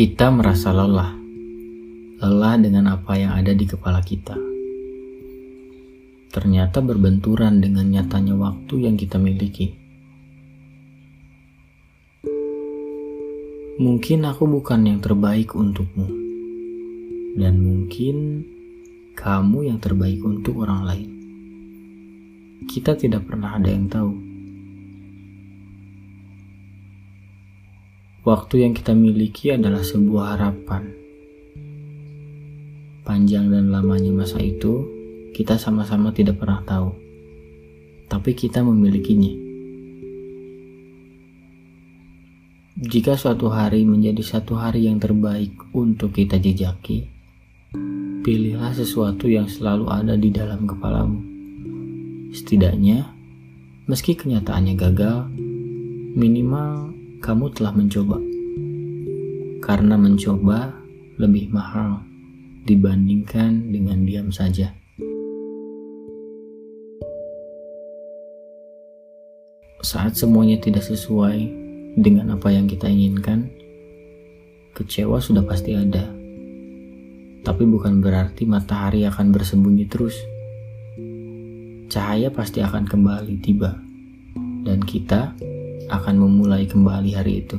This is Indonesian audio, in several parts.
Kita merasa lelah, lelah dengan apa yang ada di kepala kita. Ternyata berbenturan dengan nyatanya waktu yang kita miliki. Mungkin aku bukan yang terbaik untukmu, dan mungkin kamu yang terbaik untuk orang lain. Kita tidak pernah ada yang tahu. Waktu yang kita miliki adalah sebuah harapan. Panjang dan lamanya masa itu, kita sama-sama tidak pernah tahu. Tapi kita memilikinya. Jika suatu hari menjadi satu hari yang terbaik untuk kita jejaki, pilihlah sesuatu yang selalu ada di dalam kepalamu. Setidaknya, meski kenyataannya gagal, minimal kamu telah mencoba. Karena mencoba lebih mahal dibandingkan dengan diam saja. Saat semuanya tidak sesuai dengan apa yang kita inginkan, kecewa sudah pasti ada. Tapi bukan berarti matahari akan bersembunyi terus. Cahaya pasti akan kembali tiba, dan kita akan memulai kembali hari itu.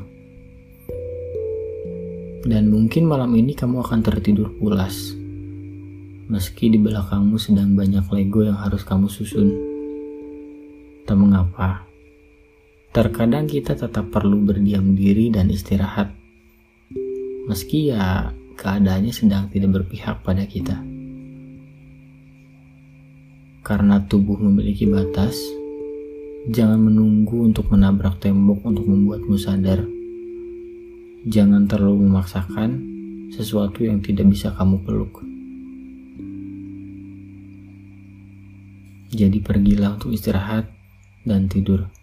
Dan mungkin malam ini kamu akan tertidur pulas, meski di belakangmu sedang banyak Lego yang harus kamu susun. Tak mengapa, terkadang kita tetap perlu berdiam diri dan istirahat, meski ya keadaannya sedang tidak berpihak pada kita. Karena tubuh memiliki batas, Jangan menunggu untuk menabrak tembok untuk membuatmu sadar. Jangan terlalu memaksakan sesuatu yang tidak bisa kamu peluk. Jadi pergilah untuk istirahat dan tidur.